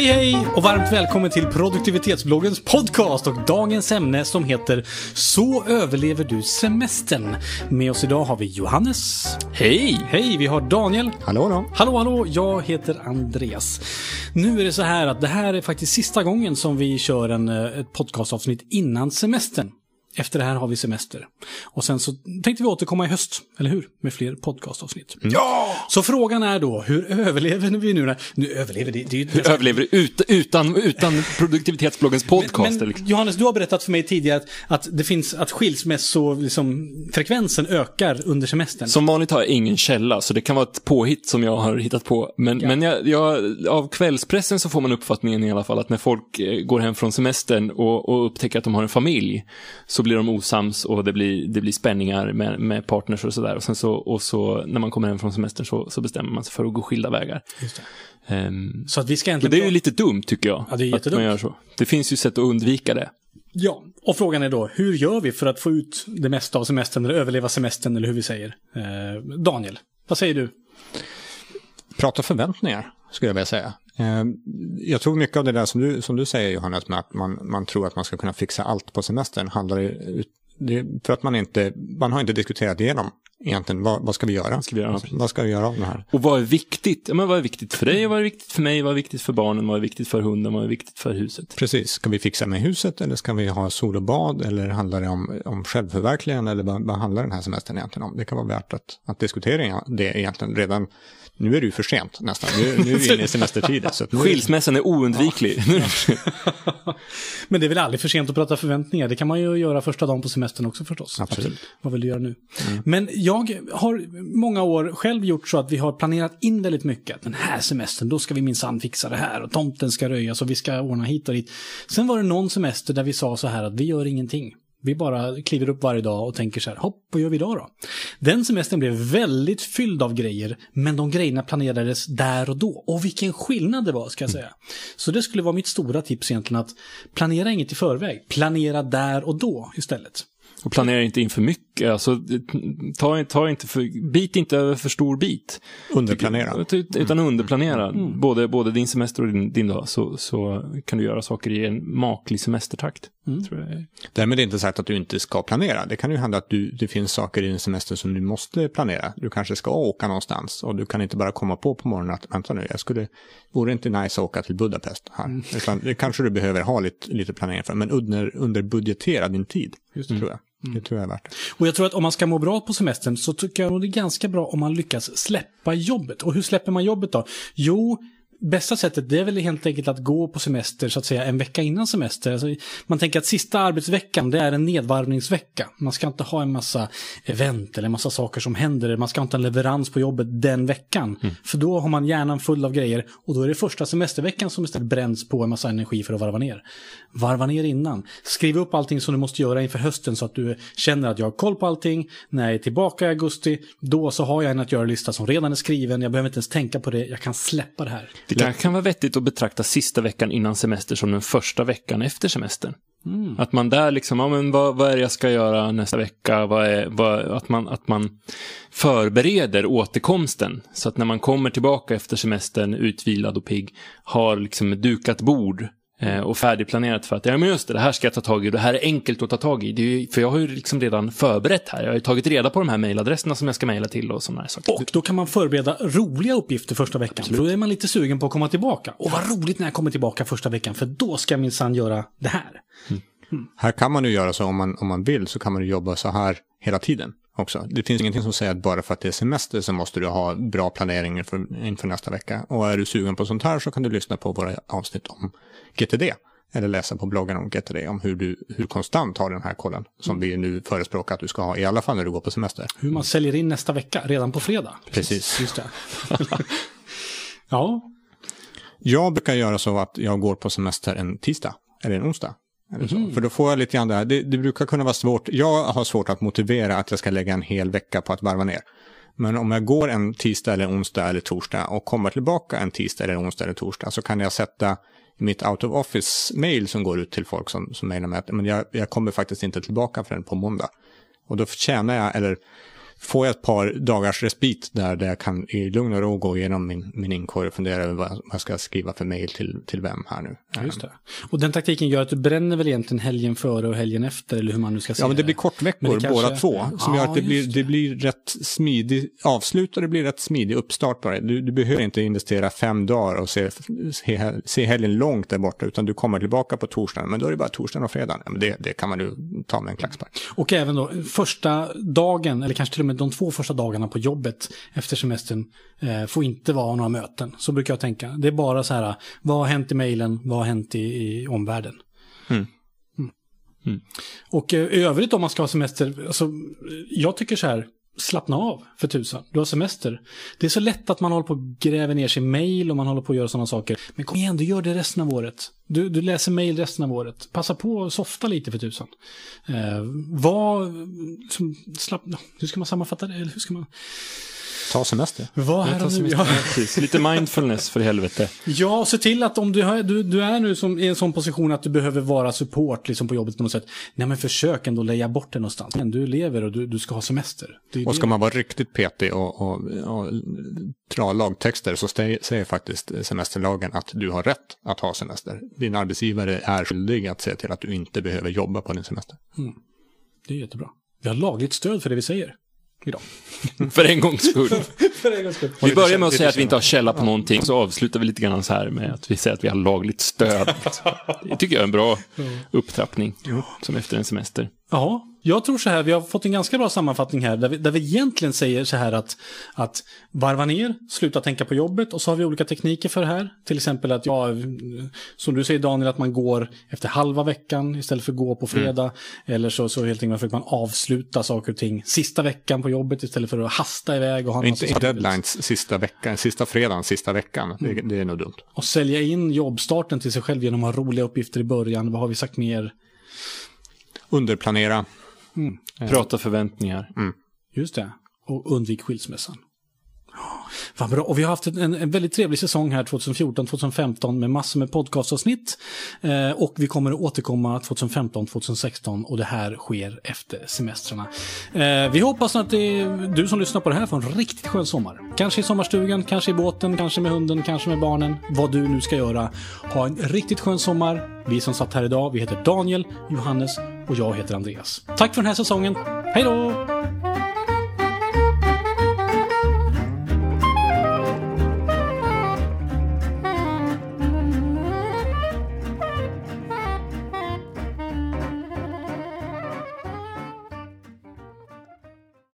Hej hej och varmt välkommen till produktivitetsbloggens podcast och dagens ämne som heter Så överlever du semestern. Med oss idag har vi Johannes. Hej! Hej, vi har Daniel. Hallå då. Hallå hallå, jag heter Andreas. Nu är det så här att det här är faktiskt sista gången som vi kör en, eh, ett podcastavsnitt innan semestern. Efter det här har vi semester. Och sen så tänkte vi återkomma i höst, eller hur? Med fler podcastavsnitt. Ja! Så frågan är då, hur överlever vi nu? När, nu överlever det, det Hur överlever ut, utan, utan produktivitetsbloggens podcast? Men, eller liksom? Johannes, du har berättat för mig tidigare att, att det finns att skilsmässofrekvensen liksom, frekvensen ökar under semestern. Som vanligt har jag ingen källa, så det kan vara ett påhitt som jag har hittat på. Men, Ja. men jag, jag, av kvällspressen så får man uppfattningen i alla fall att när folk eh, går hem från semestern och, och upptäcker att de har en familj, så blir de osams och det blir, det blir spänningar med, med partners och sådär. Och sen så, och så när man kommer hem från semestern så, så bestämmer man sig för att gå skilda vägar. Just det. Ehm, Så att vi ska men egentligen... det är ju lite dumt tycker jag. Ja, det är Att man gör så. Det finns ju sätt att undvika det. Ja, och frågan är då, hur gör vi för att få ut det mesta av semestern, eller överleva semestern, eller hur vi säger? Eh, Daniel, vad säger du? Prata förväntningar, skulle jag vilja säga. Eh, Jag tror mycket av det där som du, som du säger Johannes, med att man, man tror att man ska kunna fixa allt på semestern, handlar ju- det är för att man inte, man har inte diskuterat igenom egentligen, vad, vad ska vi göra? ska vi göra? Vad ska vi göra av det här? Och vad är viktigt? Ja, men vad är viktigt för dig? Vad är viktigt för mig? Vad är viktigt för barnen? Vad är viktigt för hunden? Vad är viktigt för huset? Precis, ska vi fixa med huset eller ska vi ha sol och bad eller handlar det om, om självförverkligande eller vad, vad handlar den här semestern egentligen om? Det kan vara värt att, att diskutera det egentligen redan, nu är det ju för sent nästan, nu, nu är vi inne i semestertider. Så Skilsmässan är oundviklig. Men det är väl aldrig för sent att prata förväntningar? Det kan man ju göra första dagen på semestern också förstås. Absolut. Vad vill du göra nu? Men jag jag har många år själv gjort så att vi har planerat in väldigt mycket. Den här semestern, då ska vi minsann fixa det här och tomten ska röjas och vi ska ordna hit och dit. Sen var det någon semester där vi sa så här att vi gör ingenting. Vi bara kliver upp varje dag och tänker så här, hopp, vad gör vi idag då? Den semestern blev väldigt fylld av grejer, men de grejerna planerades där och då. Och vilken skillnad det var, ska jag säga. Så det skulle vara mitt stora tips egentligen, att planera inget i förväg. Planera där och då istället. Och planera inte in för mycket. Alltså, ta, ta inte för, bit inte över för stor bit. underplanera. Utan underplanera. Både, både din semester och din, din dag. Så, så kan du göra saker i en maklig semestertakt. Tror jag. Därmed är det inte sagt att du inte ska planera. Det kan ju hända att du, det finns saker i din semester som du måste planera. Du kanske ska åka någonstans och du kan inte bara komma på på morgonen att vänta nu, jag skulle, vore det inte nice att åka till Budapest här? Utan det kanske du behöver ha lite, lite planering för, men under, underbudgetera din tid, tror jag. Det tror jag är värt. Och jag tror att om man ska må bra på semestern så tycker jag nog det är ganska bra om man lyckas släppa jobbet. Och hur släpper man jobbet då? Jo, bästa sättet det är väl helt enkelt att gå på semester så att säga en vecka innan semester. Alltså, man tänker att sista arbetsveckan det är en nedvarvningsvecka. Man ska inte ha en massa event eller en massa saker som händer. Man ska inte ha en leverans på jobbet den veckan. För då har man hjärnan full av grejer och då är det första semesterveckan som istället bränns på en massa energi för att varva ner. Varva ner innan. Skriv upp allting som du måste göra inför hösten så att du känner att jag har koll på allting. När jag är tillbaka i augusti, då så har jag en att göra-lista som redan är skriven. Jag behöver inte ens tänka på det. Jag kan släppa det här. Det kan, kan vara vettigt att betrakta sista veckan innan semester som den första veckan efter semestern. Att man där liksom, ja men vad, vad är det jag ska göra nästa vecka? Vad är, vad, att, man, att man förbereder återkomsten. Så att när man kommer tillbaka efter semestern utvilad och pigg har liksom ett dukat bord och färdigplanerat för att, ja men just det, det här ska jag ta tag i och det här är enkelt att ta tag i. Det är ju, för jag har ju liksom redan förberett här. Jag har ju tagit reda på de här mejladresserna som jag ska mejla till och sådana här saker. Och då kan man förbereda roliga uppgifter första veckan. För då är man lite sugen på att komma tillbaka. Och vad roligt när jag kommer tillbaka första veckan, för då ska jag minsann göra det här. Här kan man ju göra så om man, om man vill så kan man ju jobba så här hela tiden också. Det finns ingenting som säger att bara för att det är semester så måste du ha bra planering inför, inför nästa vecka. Och är du sugen på sånt här så kan du lyssna på våra avsnitt om GTD. Eller läsa på bloggen om GTD om hur du hur konstant har den här kollen. Som vi nu förespråkar att du ska ha i alla fall när du går på semester. Hur man säljer in nästa vecka, redan på fredag. Precis. Just det. ja, Jag brukar göra så att jag går på semester en tisdag eller en onsdag. Så. För då får jag lite grann det här. Det, det brukar kunna vara svårt. Jag har svårt att motivera att jag ska lägga en hel vecka på att varva ner. Men om jag går en tisdag eller onsdag eller torsdag och kommer tillbaka en tisdag eller onsdag eller torsdag så kan jag sätta mitt out of office-mail som går ut till folk som, som mejlar mig att men jag, jag kommer faktiskt inte tillbaka förrän på måndag. Och då tjänar jag, eller får jag ett par dagars respit där, där jag kan i lugn och ro gå igenom min, min inkorg och fundera över vad jag ska skriva för mail till, till vem här nu. Just det. Och den taktiken gör att du bränner väl egentligen helgen före och helgen efter, eller hur man nu ska se Ja, men det det blir kortveckor det båda kanske- två. Som Ja, gör att det blir, just det. blir rätt smidig avslut och det blir rätt smidig uppstart bara. Du, du behöver inte investera fem dagar och se, se, se helgen långt där borta, utan du kommer tillbaka på torsdagen. Men då är det bara torsdagen och fredagen. Ja, men det, det kan man ju ta med en klackspark. Och även då första dagen, eller kanske till och med de två första dagarna på jobbet efter semestern eh, får inte vara några möten. Så brukar jag tänka. Det är bara så här, vad har hänt i mejlen, vad har hänt i, i omvärlden? Mm. Mm. Mm. Och eh, i övrigt om man ska ha semester, alltså, jag tycker så här, slappna av för tusan. Du har semester. Det är så lätt att man håller på och gräver ner sig i mejl och man håller på att göra sådana saker. Men kom igen, du gör det resten av året. Du, du läser mejl resten av året. Passa på att softa lite för tusan. Eh, var, som, slapp, hur ska man sammanfatta det? Eller hur ska man... Ta semester. Var här och nu. Ja. Lite mindfulness för helvete. Ja, se till att om du, har, du, du är nu som, i en sån position att du behöver vara support liksom på jobbet på något sätt. Nej, men försök ändå leja bort det någonstans. Men du lever och du, du ska ha semester. Det är Och det. ska man vara riktigt petig och, och, och dra lagtexter så stä- säger faktiskt semesterlagen att du har rätt att ha semester. Din arbetsgivare är skyldig att se till att du inte behöver jobba på din semester. Det är jättebra. Vi har lagligt stöd för det vi säger. Idag. För en gångs skull. för en gångs skull. Vi börjar med att säga att vi inte har källa på någonting, så avslutar vi lite grann så här med att vi säger att vi har lagligt stöd. Det tycker jag är en bra upptrappning, som efter en semester. Ja, jag tror så här, vi har fått en ganska bra sammanfattning här, där vi, där vi egentligen säger så här att, att varva ner, sluta tänka på jobbet, och så har vi olika tekniker för det här. Till exempel att, ja, som du säger Daniel, att man går efter halva veckan istället för att gå på fredag. Eller så, så helt enkelt försöker man avsluta saker och ting sista veckan på jobbet istället för att hasta iväg och ha Inte saker. deadlines sista veckan, sista fredagen, sista veckan. Det, det är nog dumt. Och sälja in jobbstarten till sig själv genom att ha roliga uppgifter i början. Vad har vi sagt mer? Underplanera. Prata förväntningar. Just det. Och undvik skilsmässan. Vad bra. Och vi har haft en, en väldigt trevlig säsong här 2014-2015 med massor med podcastavsnitt. Eh, och vi kommer att återkomma 2015-2016 och det här sker efter semestrarna. Eh, vi hoppas att det, du som lyssnar på det här får en riktigt skön sommar. Kanske i sommarstugan, kanske i båten, kanske med hunden, kanske med barnen. Vad du nu ska göra. Ha en riktigt skön sommar. Vi som satt här idag, vi heter Daniel, Johannes och jag heter Andreas. Tack för den här säsongen. Hej då!